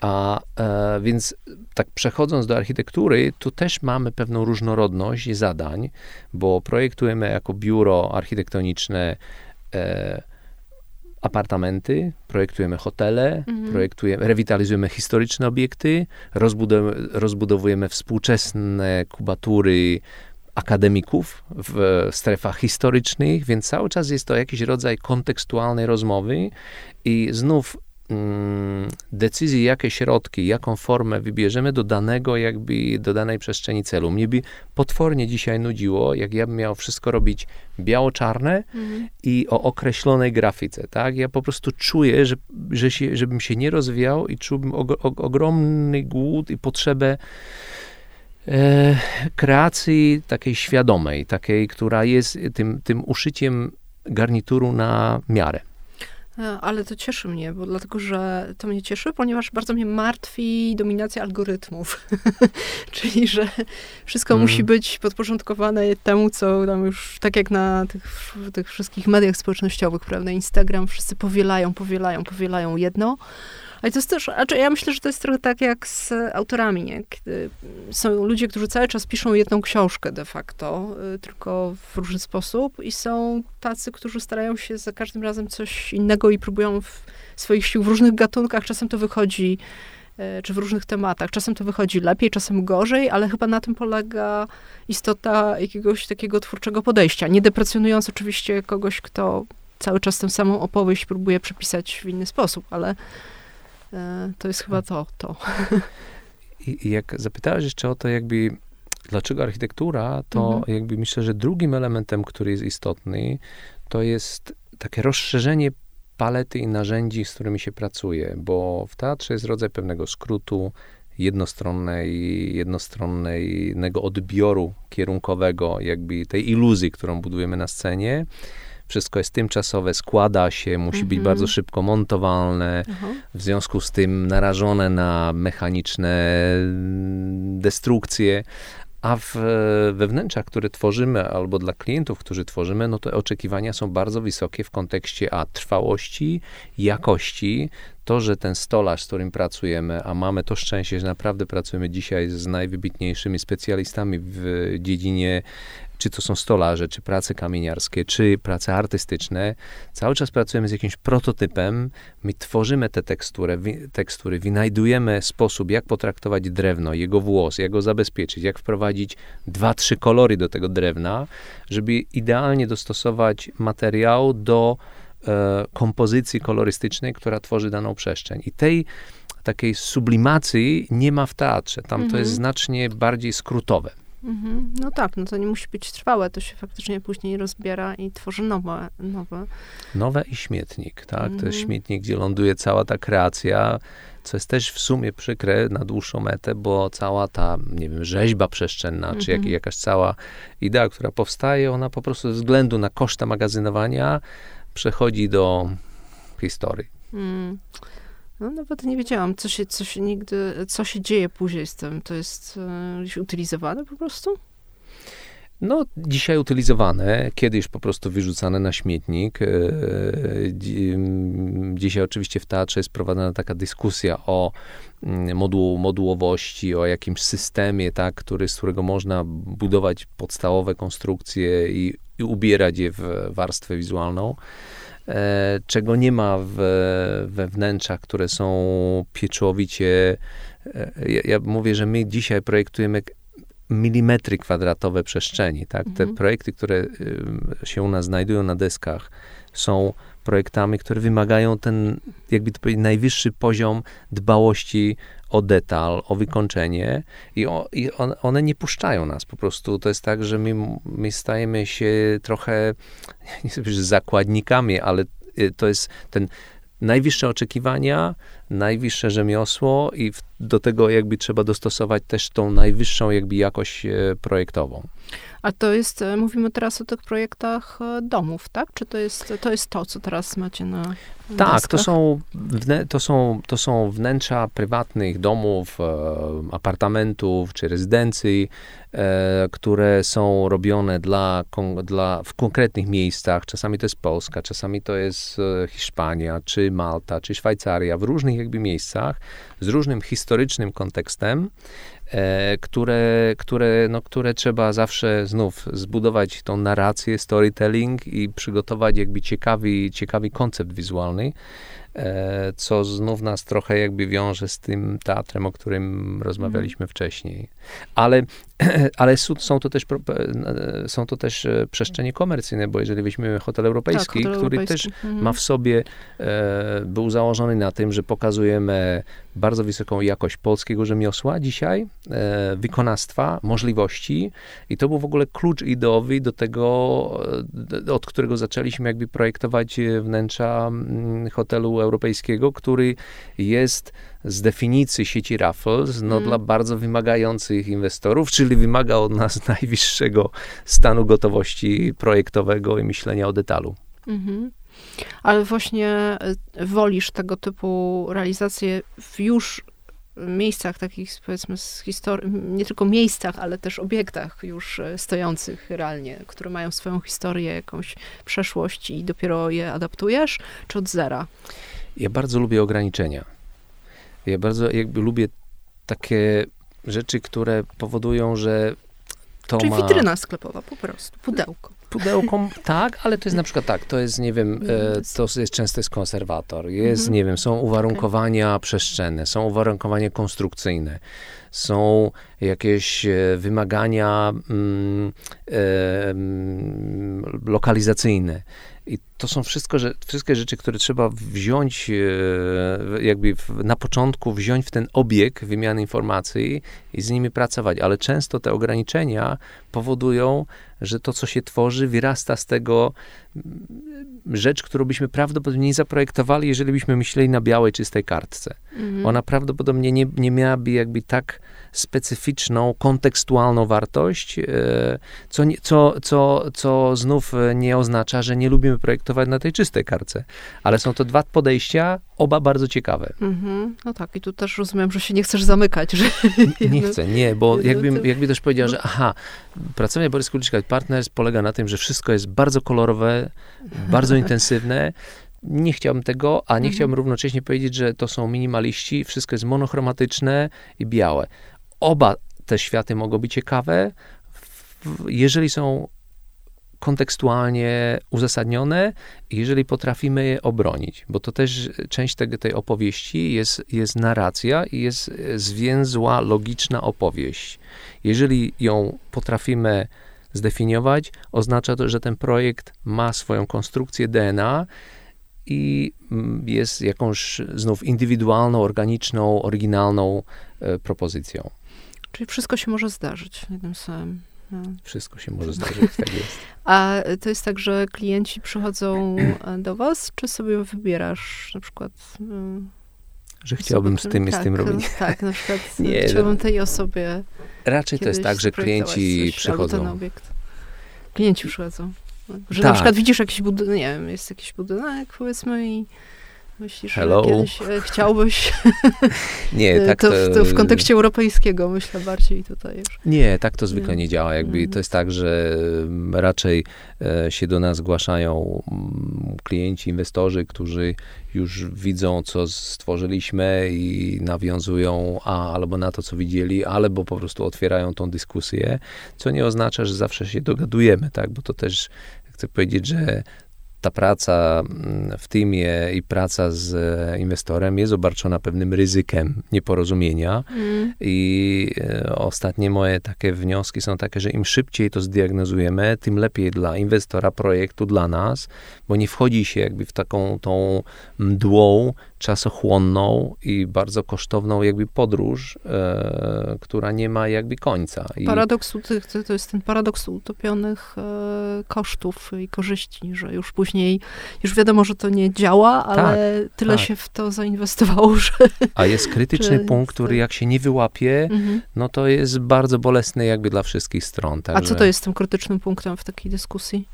a e, więc tak przechodząc do architektury, tu też mamy pewną różnorodność zadań, bo projektujemy jako biuro architektoniczne e, apartamenty, projektujemy hotele, mhm. projektujemy, rewitalizujemy historyczne obiekty, rozbudowujemy, rozbudowujemy współczesne kubatury akademików w strefach historycznych, więc cały czas jest to jakiś rodzaj kontekstualnej rozmowy i znów decyzji, jakie środki, jaką formę wybierzemy do danego, jakby do danej przestrzeni celu. Mnie by potwornie dzisiaj nudziło, jak ja bym miał wszystko robić biało-czarne mhm. i o określonej grafice, tak? Ja po prostu czuję, że, że się, żebym się nie rozwijał i czułbym og ogromny głód i potrzebę e, kreacji takiej świadomej, takiej, która jest tym, tym uszyciem garnituru na miarę. E, ale to cieszy mnie, bo dlatego, że to mnie cieszy, ponieważ bardzo mnie martwi dominacja algorytmów. Czyli, że wszystko mm. musi być podporządkowane temu, co tam już, tak jak na tych, tych wszystkich mediach społecznościowych, prawda, Instagram, wszyscy powielają, powielają, powielają jedno, ale to jest też, znaczy ja myślę, że to jest trochę tak jak z autorami, nie? Kiedy są ludzie, którzy cały czas piszą jedną książkę de facto, y, tylko w różny sposób i są tacy, którzy starają się za każdym razem coś innego i próbują w swoich sił w różnych gatunkach, czasem to wychodzi y, czy w różnych tematach. Czasem to wychodzi lepiej, czasem gorzej, ale chyba na tym polega istota jakiegoś takiego twórczego podejścia. Nie deprecjonując oczywiście kogoś, kto cały czas tę samą opowieść próbuje przepisać w inny sposób, ale to jest chyba to. to. I, I jak zapytałeś jeszcze o to, jakby dlaczego architektura, to mhm. jakby myślę, że drugim elementem, który jest istotny, to jest takie rozszerzenie palety i narzędzi, z którymi się pracuje, bo w teatrze jest rodzaj pewnego skrótu, jednostronnej, jednostronnego odbioru kierunkowego, jakby tej iluzji, którą budujemy na scenie wszystko jest tymczasowe, składa się, musi być bardzo mhm. szybko montowalne, w związku z tym narażone na mechaniczne destrukcje. A w, we wnętrzach, które tworzymy, albo dla klientów, którzy tworzymy, no to oczekiwania są bardzo wysokie w kontekście a trwałości, jakości. To, że ten stolarz, z którym pracujemy, a mamy to szczęście, że naprawdę pracujemy dzisiaj z najwybitniejszymi specjalistami w dziedzinie czy to są stolarze, czy prace kamieniarskie, czy prace artystyczne, cały czas pracujemy z jakimś prototypem, my tworzymy te tekstury, tekstury wynajdujemy sposób, jak potraktować drewno, jego włos, jak go zabezpieczyć, jak wprowadzić dwa, trzy kolory do tego drewna, żeby idealnie dostosować materiał do e, kompozycji kolorystycznej, która tworzy daną przestrzeń. I tej takiej sublimacji nie ma w teatrze. Tam mhm. to jest mhm. znacznie bardziej skrótowe. Mhm. No tak, no to nie musi być trwałe, to się faktycznie później rozbiera i tworzy nowe. Nowe, nowe i śmietnik, tak? Mhm. To jest mhm. śmietnik, gdzie ląduje cała ta kreacja, co jest też w sumie przykre na dłuższą metę, bo cała ta, nie wiem, rzeźba przestrzenna, mhm. czy jak, mhm. jakaś cała idea, która powstaje, ona po prostu ze względu na koszta magazynowania przechodzi do historii. Mm. No nawet nie wiedziałam, co się, co się nigdy, co się dzieje później z tym. To jest e, gdzieś utylizowane po prostu? No, dzisiaj utylizowane, kiedyś po prostu wyrzucane na śmietnik. E, dzisiaj oczywiście w teatrze jest prowadzona taka dyskusja o moduł, modułowości, o jakimś systemie, tak, który, z którego można budować podstawowe konstrukcje i, i ubierać je w warstwę wizualną. E, czego nie ma w, we wnętrzach, które są pieczołowicie. E, ja, ja mówię, że my dzisiaj projektujemy milimetry kwadratowe przestrzeni. Tak? Te mhm. projekty, które y, się u nas znajdują na deskach, są projektami, które wymagają ten, jakby to powiedzieć, najwyższy poziom dbałości o detal, o wykończenie i, o, i on, one nie puszczają nas. Po prostu to jest tak, że my, my stajemy się trochę, nie powiedzieć zakładnikami, ale y, to jest ten najwyższe oczekiwania, najwyższe rzemiosło i do tego jakby trzeba dostosować też tą najwyższą jakby jakość e, projektową. A to jest, e, mówimy teraz o tych projektach e, domów, tak? Czy to jest to, jest to co teraz macie na Tak, to są, to, są, to są wnętrza prywatnych domów, apartamentów czy rezydencji, które są robione dla, dla, w konkretnych miejscach. Czasami to jest Polska, czasami to jest Hiszpania, czy Malta, czy Szwajcaria, w różnych jakby miejscach, z różnym historycznym kontekstem, e, które, które, no, które trzeba zawsze znów zbudować tą narrację, storytelling i przygotować jakby ciekawy, ciekawy koncept wizualny, e, co znów nas trochę jakby wiąże z tym teatrem, o którym rozmawialiśmy wcześniej. Ale ale są to też, są to też e, przestrzenie komercyjne, bo jeżeli weźmiemy hotel europejski, tak, hotel który europejski. też mhm. ma w sobie, e, był założony na tym, że pokazujemy bardzo wysoką jakość polskiego rzemiosła dzisiaj, e, wykonawstwa, możliwości i to był w ogóle klucz ideowy do tego, e, od którego zaczęliśmy jakby projektować wnętrza hotelu detalu europejskiego, który jest z definicji sieci Raffles no, mm. dla bardzo wymagających inwestorów, czyli wymaga od nas najwyższego stanu gotowości projektowego i myślenia o detalu. Mhm. Ale właśnie e, wolisz tego typu realizacje w już miejscach takich, powiedzmy, z historii, nie tylko miejscach, ale też obiektach już e, stojących realnie, które mają swoją historię, jakąś przeszłość i dopiero je adaptujesz, czy od zera? Ja bardzo lubię ograniczenia. Ja bardzo jakby lubię takie rzeczy, które powodują, że to Czyli ma... witryna sklepowa po prostu, pudełko pudełko, tak, ale to jest na przykład tak, to jest, nie wiem, e, to jest często jest konserwator, jest, mhm. nie wiem, są uwarunkowania okay. przestrzenne, są uwarunkowania konstrukcyjne, są jakieś e, wymagania mm, e, mm, lokalizacyjne. I to są wszystko, że, wszystkie rzeczy, które trzeba wziąć, e, jakby na początku wziąć w ten obieg wymiany informacji i z nimi pracować, ale często te ograniczenia powodują, że to, co się tworzy, wyrasta z tego mm, rzecz, którą byśmy prawdopodobnie nie zaprojektowali, jeżeli byśmy myśleli na białej, czystej kartce. Mhm. Ona prawdopodobnie nie, nie miałaby jakby tak specyficzną, kontekstualną wartość, e, co, co, co, co znów nie oznacza, że nie lubimy projektować na tej czystej kartce. Ale są to dwa podejścia, oba bardzo ciekawe. Mhm. No tak, i tu też rozumiem, że się nie chcesz zamykać. Że nie, nie chcę, nie, bo jakbym, jakby też powiedział, że aha, pracowanie Borys Kuliczka Partners polega na tym, że wszystko jest bardzo kolorowe, bardzo intensywne, nie chciałbym tego, a nie mhm. chciałbym równocześnie powiedzieć, że to są minimaliści, wszystko jest monochromatyczne i białe. Oba te światy mogą być ciekawe, jeżeli są kontekstualnie uzasadnione, jeżeli potrafimy je obronić, bo to też część tego, tej opowieści jest, jest narracja i jest zwięzła, logiczna opowieść. Jeżeli ją potrafimy zdefiniować, oznacza to, że ten projekt ma swoją konstrukcję DNA i jest jakąś znów indywidualną, organiczną, oryginalną e, propozycją. Czyli wszystko się może zdarzyć jednym samym. No. Wszystko się może zdarzyć, tak jest. A to jest tak, że klienci przychodzą do was, czy sobie wybierasz na przykład... E, że chciałbym z tym i tak, z tym robić. Tak, na przykład nie, chciałbym no. tej osobie Raczej to jest tak, że klienci coś, przychodzą. Ten obiekt. Klienci przychodzą. Że tak. na przykład widzisz jakiś budynek, nie wiem, jest jakiś budynek, powiedzmy, i Myślisz, Hello. że kiedyś e, chciałbyś nie, tak to, to, w kontekście europejskiego, myślę bardziej tutaj już. Nie, tak to zwykle nie, nie działa. Jakby mhm. to jest tak, że mm, raczej e, się do nas zgłaszają mm, klienci, inwestorzy, którzy już widzą, co stworzyliśmy i nawiązują a, albo na to, co widzieli, albo po prostu otwierają tą dyskusję, co nie oznacza, że zawsze się dogadujemy, tak, bo to też chcę powiedzieć, że ta praca mm, w teamie i praca z inwestorem jest obarczona pewnym ryzykiem nieporozumienia. Mm. I e, ostatnie moje takie wnioski są takie, że im szybciej to zdiagnozujemy, tym lepiej dla inwestora projektu, dla nas, bo nie wchodzi się jakby w taką tą mdłą czasochłonną i bardzo kosztowną jakby podróż, e, która nie ma jakby końca. I paradoks, to jest ten paradoks utopionych e, kosztów i korzyści, że już później, już wiadomo, że to nie działa, ale tak, tyle tak. się w to zainwestowało, że... A jest krytyczny punkt, który jak się nie wyłapie, mhm. no to jest bardzo bolesny jakby dla wszystkich stron. Także... A co to jest tym krytycznym punktem w takiej dyskusji?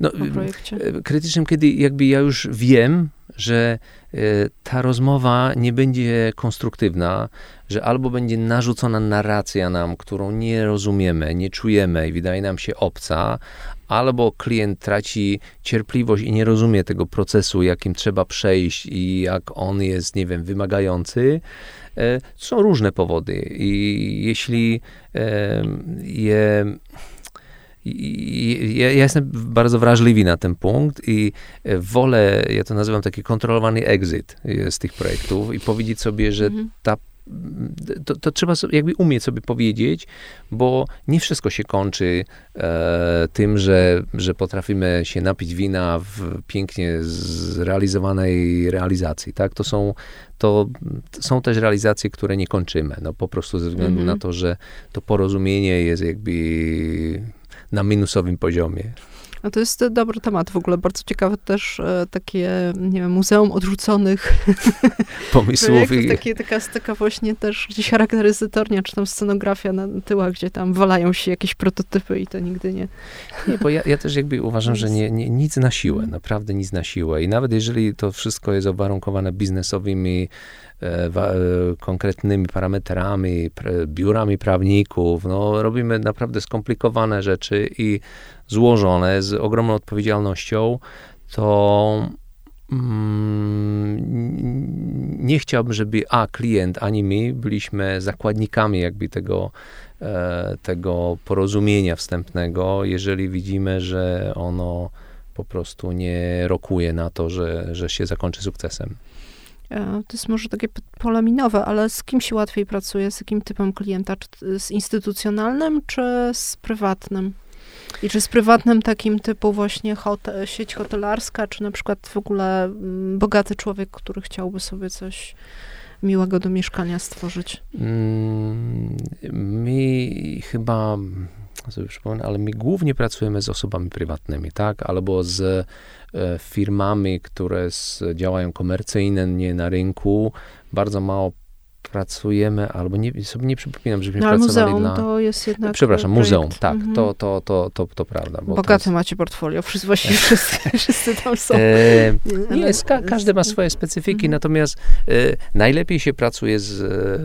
No, e, krytycznym, kiedy jakby ja już wiem, że e, ta rozmowa nie będzie konstruktywna, że albo będzie narzucona narracja nam, którą nie rozumiemy, nie czujemy i wydaje nam się obca, albo klient traci cierpliwość i nie rozumie tego procesu, jakim trzeba przejść i jak on jest, nie wiem, wymagający. Są różne powody i jeśli je ja, ja, jestem bardzo wrażliwy na ten punkt i e, wolę, ja to nazywam taki kontrolowany exit e, z tych projektów i powiedzieć sobie, że mhm. ta to, to, trzeba jakby umieć sobie powiedzieć, bo nie wszystko się kończy e, tym, że, że potrafimy się napić wina w pięknie zrealizowanej realizacji, tak? To są, to są też realizacje, które nie kończymy, no po prostu ze względu mhm. na to, że to porozumienie jest jakby na minusowym poziomie. No to jest dobry temat w ogóle, bardzo ciekawe też e, takie, nie wiem, muzeum odrzuconych pomysłów. Takie, taka, taka właśnie też gdzieś charakteryzatornia, czy tam scenografia na tyłach, gdzie tam walają się jakieś prototypy i to nigdy nie... Nie, bo ja, ja też jakby uważam, że nie, nie, nic na siłę, mhm. naprawdę nic na siłę. I nawet jeżeli to wszystko jest owarunkowane biznesowymi konkretnymi parametrami, biurami prawników. No, robimy naprawdę skomplikowane rzeczy i złożone z ogromną odpowiedzialnością, to mm, nie chciałbym, żeby a klient, ani my byliśmy zakładnikami jakby tego, e, tego porozumienia wstępnego, jeżeli widzimy, że ono po prostu nie rokuje na to, że, że się zakończy sukcesem. E, to jest może takie pole minowe, ale z kim się łatwiej pracuje? Z jakim typem klienta? Czy z instytucjonalnym, czy z prywatnym? I czy z prywatnym takim typu właśnie sieć hotelarska, czy na przykład w ogóle mm, bogaty człowiek, który chciałby sobie coś miłego do mieszkania stworzyć? Mm, mi chyba sobie przypomnę, ale my głównie pracujemy z osobami prywatnymi, tak? Albo z firmami, które z, działają komercyjnie na rynku. Bardzo mało pracujemy, albo nie, sobie nie przypominam, żebyśmy no, pracowali muzeum dla... to jest jednak Przepraszam, projekt. muzeum, tak, mhm. to, to, to, to, to prawda. Bogate jest... macie portfolio, wszyscy, właściwie wszyscy, wszyscy tam są. E, nie, ka każdy ma swoje specyfiki, mhm. natomiast e, najlepiej się pracuje z,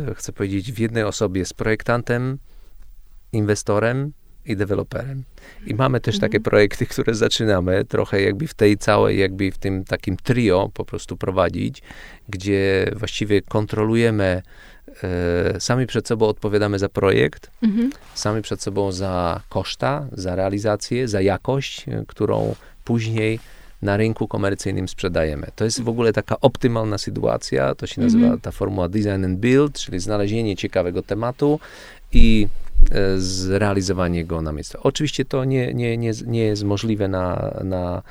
e, chcę powiedzieć, w jednej osobie z projektantem, inwestorem, i deweloperem. I mamy też takie mhm. projekty, które zaczynamy trochę jakby w tej całej, jakby w tym takim trio po prostu prowadzić, gdzie właściwie kontrolujemy, e, sami przed sobą odpowiadamy za projekt, mhm. sami przed sobą za koszta, za realizację, za jakość, e, którą później na rynku komercyjnym sprzedajemy. To jest w ogóle taka optymalna sytuacja, to się nazywa mhm. ta formuła design and build, czyli znalezienie ciekawego tematu i zrealizowanie go na miejscu. Oczywiście to nie, nie, nie, nie jest możliwe na, na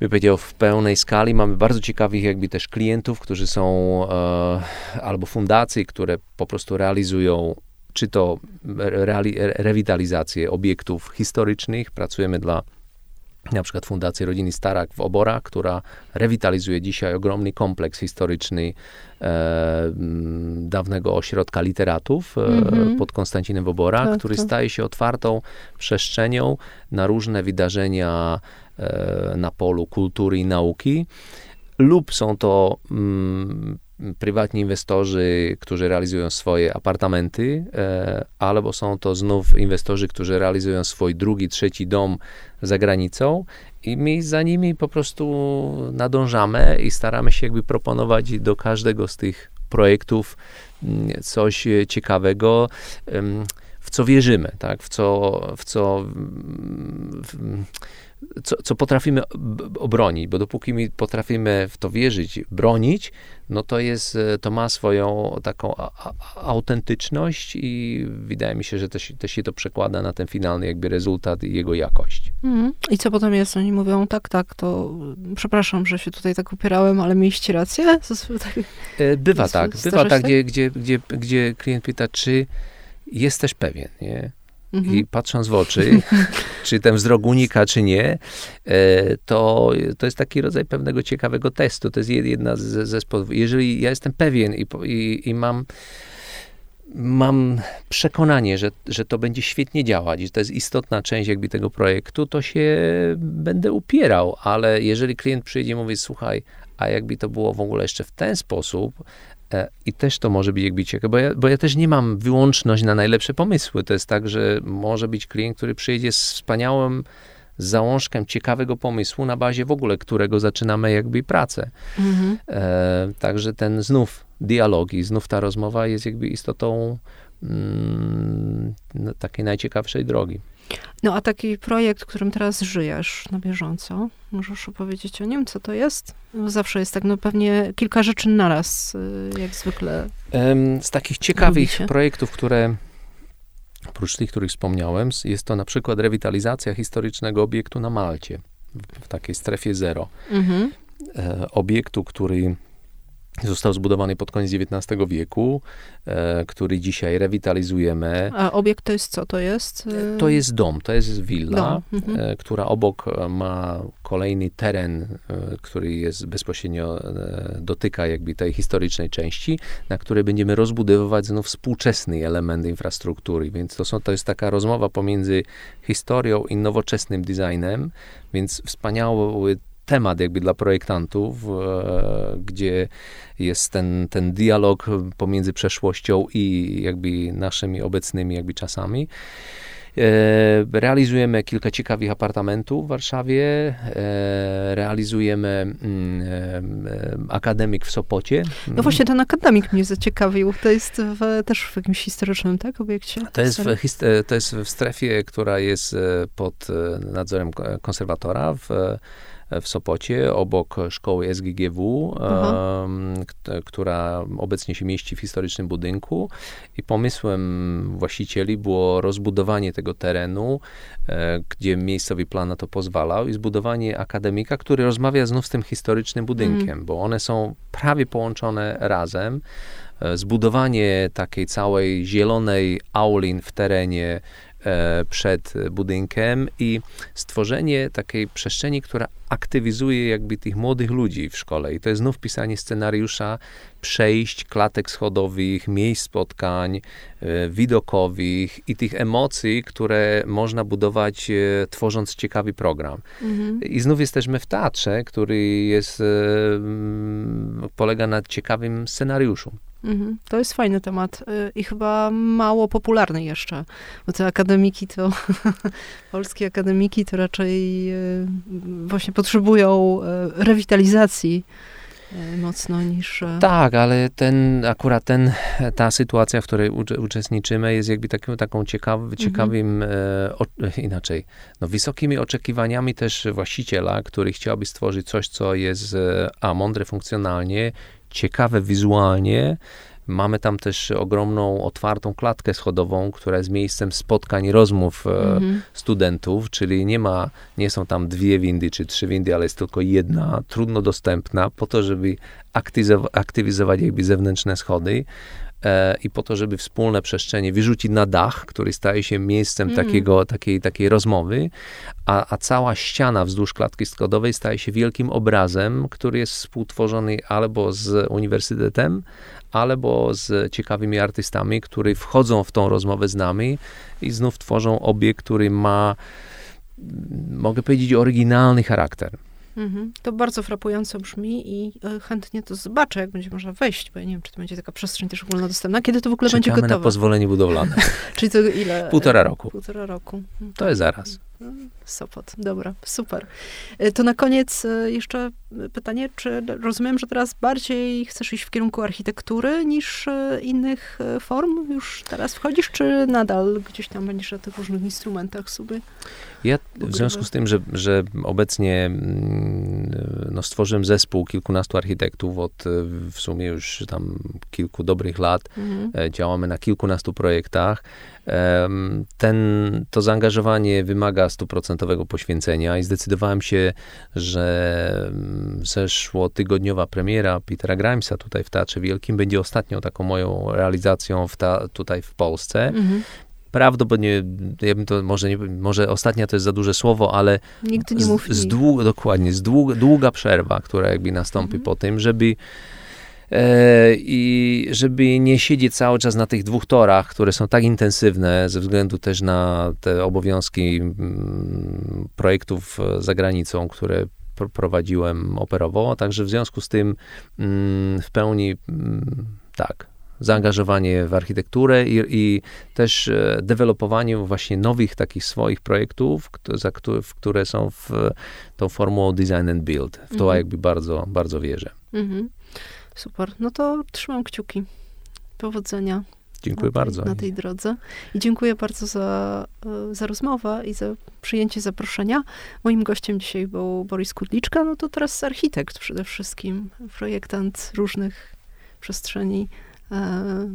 bym powiedział, w pełnej skali. Mamy bardzo ciekawych jakby też klientów, którzy są e, albo fundacje, które po prostu realizują czy to reali, rewitalizację obiektów historycznych. Pracujemy dla na przykład Fundacji Rodziny Starak w Oborach, która rewitalizuje dzisiaj ogromny kompleks historyczny e, dawnego ośrodka literatów e, mm-hmm. pod Konstancinem w Oborach, tak, który tak. staje się otwartą przestrzenią na różne wydarzenia e, na polu kultury i nauki lub są to mm, prywatni inwestorzy, którzy realizują swoje apartamenty, e, albo są to znów inwestorzy, którzy realizują swój drugi, trzeci dom za granicą i my za nimi po prostu nadążamy i staramy się jakby proponować do każdego z tych projektów mm, coś ciekawego, w co wierzymy, tak, w co, w co w, co, co potrafimy obronić, bo dopóki my potrafimy w to wierzyć, bronić, no to jest, e, to ma swoją taką autentyczność i wydaje mi się, że też, też się to przekłada na ten finalny jakby rezultat i jego jakość. Mhm. I co potem jest? Oni mówią, tak, tak, to przepraszam, że się tutaj tak upierałem, ale mieliście rację? Tak, e, bywa tak, bywa tak, gdzie, gdzie, gdzie, gdzie klient pyta, czy jesteś pewien, nie? Mhm. I patrząc w oczy, czy ten wzrok unika, czy nie, e, to, to jest taki rodzaj pewnego ciekawego testu. To jest jedna ze sposobów. Jeżeli ja jestem pewien i, i, i mam mam przekonanie, że, że to będzie świetnie działać, że to jest istotna część jakby tego projektu, to się będę upierał, ale jeżeli klient przyjdzie i mówi, słuchaj, a jakby to było w ogóle jeszcze w ten sposób, I też to może być jakby ciekawe, bo ja, bo ja też nie mam wyłączność na najlepsze pomysły. To jest tak, że może być klient, który przyjdzie z wspaniałym załążkiem ciekawego pomysłu, na bazie w ogóle którego zaczynamy jakby pracę. Mhm. E, także ten znów dialog i znów ta rozmowa jest jakby istotą mm, no, takiej najciekawszej drogi. No a taki projekt, którym teraz żyjesz na bieżąco, możesz opowiedzieć o nim, co to jest? No, zawsze jest tak, no pewnie kilka rzeczy naraz, y, jak zwykle. Z takich ciekawych projektów, które oprócz tych, których wspomniałem, jest to na przykład rewitalizacja historycznego obiektu na Malcie, w takiej strefie zero. Mhm. E, obiektu, który Został zbudowany pod koniec XIX wieku, e, który dzisiaj rewitalizujemy. A obiekt to jest co to jest? To jest dom, to jest willa, Dom, mhm. e, która obok e, ma kolejny teren, e, który jest bezpośrednio e, dotyka jakby tej historycznej części, na której będziemy rozbudowywać znów współczesny element infrastruktury. Więc to, są, to jest taka rozmowa pomiędzy historią i nowoczesnym designem, więc wspaniały temat jakby dla projektantów, e, gdzie jest ten, ten dialog pomiędzy przeszłością i jakby naszymi obecnymi jakby czasami. E, realizujemy kilka ciekawych apartamentów w Warszawie. E, realizujemy mm, akademik w Sopocie. No właśnie ten akademik mnie zaciekawił. To jest w, też w jakimś historycznym, tak, obiekcie? To jest, w, to jest w strefie, która jest pod nadzorem konserwatora w w Sopocie, obok szkoły SGGW, um, która obecnie się mieści w historycznym budynku. I pomysłem właścicieli było rozbudowanie tego terenu, e, gdzie miejscowy plan na to pozwalał, i zbudowanie akademika, który rozmawia znów z tym historycznym budynkiem, mm. bo one są prawie połączone razem e, zbudowanie takiej całej zielonej aulin w terenie przed budynkiem i stworzenie takiej przestrzeni, która aktywizuje jakby tych młodych ludzi w szkole. I to jest znów pisanie scenariusza przejść, klatek schodowych, miejsc spotkań, e, widokowych i tych emocji, które można budować e, tworząc ciekawy program. Mhm. I znów jesteśmy w teatrze, który jest, polega na ciekawym scenariuszu. Mhm. To jest fajny temat y, i chyba mało popularny jeszcze, bo te akademiki to, polskie akademiki to raczej y, właśnie potrzebują y, rewitalizacji mocno niż... Tak, ale ten, akurat ten, ta sytuacja, w której uczestniczymy jest jakby takim, taką ciekaw, mhm. ciekawym, mhm. e, o, inaczej, no wysokimi oczekiwaniami też właściciela, który chciałby stworzyć coś, co jest a mądre funkcjonalnie, ciekawe wizualnie. Mamy tam też ogromną, otwartą klatkę schodową, która jest miejscem spotkań, rozmów mm-hmm. studentów, czyli nie ma, nie są tam dwie windy czy trzy windy, ale jest tylko jedna, trudno dostępna, po to, żeby aktywizować, jakby zewnętrzne schody e, i po to, żeby wspólne przestrzenie wyrzucić na dach, który staje się miejscem mm. takiego, takiej, takiej rozmowy, a, a cała ściana wzdłuż klatki schodowej staje się wielkim obrazem, który jest współtworzony albo z uniwersytetem, albo z ciekawymi artystami, którzy wchodzą w tą rozmowę z nami i znów tworzą obiekt, który ma, mogę powiedzieć, oryginalny charakter. Mhm. To bardzo frapująco brzmi i e, chętnie to zobaczę, jak będzie można wejść, bo ja nie wiem, czy to będzie taka przestrzeń też ogólnodostępna. Kiedy to w ogóle Czekamy będzie gotowe? na pozwolenie budowlane. Czyli to ile? Półtora roku. Półtora roku. To jest zaraz. Sopot, dobra, super. E, to na koniec e, jeszcze pytanie, czy rozumiem, że teraz bardziej chcesz iść w kierunku architektury niż innych form? Już teraz wchodzisz, czy nadal gdzieś tam będziesz na tych różnych instrumentach sobie? Ja w związku z tym, że, że obecnie mm, no, stworzyłem zespół kilkunastu architektów od w sumie już tam kilku dobrych lat, mhm. E, działamy na kilkunastu projektach. Ten, to zaangażowanie wymaga stuprocentowego poświęcenia i zdecydowałem się, że mm, zeszłotygodniowa premiera Petera Grimesa tutaj w Teatrze Wielkim będzie ostatnią taką moją realizacją w ta, tutaj w Polsce. Mhm prawdopodobnie, ja bym to może, nie, może ostatnia to jest za duże słowo, ale Nigdy nie mów z, z dokładnie, z dług, długa przerwa, która jakby nastąpi mhm. po tym, żeby i żeby nie siedzieć cały czas na tych dwóch torach, które są tak intensywne ze względu też na te obowiązki mm, projektów za granicą, które pr prowadziłem operowo, także w związku z tym mm, w pełni mm, tak, zaangażowanie w architekturę i, i też e, dewelopowanie właśnie nowych takich swoich projektów, za, które są w tą formułą design and build. W to mhm. jakby bardzo, bardzo wierzę. Mhm. Super. No to trzymam kciuki. Powodzenia. Dziękuję na tej, bardzo. Na tej drodze. I dziękuję bardzo za, e, za rozmowę i za przyjęcie zaproszenia. Moim gościem dzisiaj był Boris Kudliczka, no to teraz architekt przede wszystkim, projektant różnych przestrzeni E,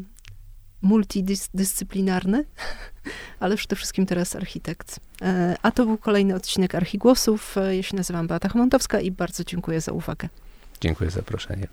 multidyscyplinarny, ale przede wszystkim teraz architekt. E, a to był kolejny odcinek Archigłosów. E, ja się nazywam Beata Chmontowska i bardzo dziękuję za uwagę. Dziękuję za zaproszenie.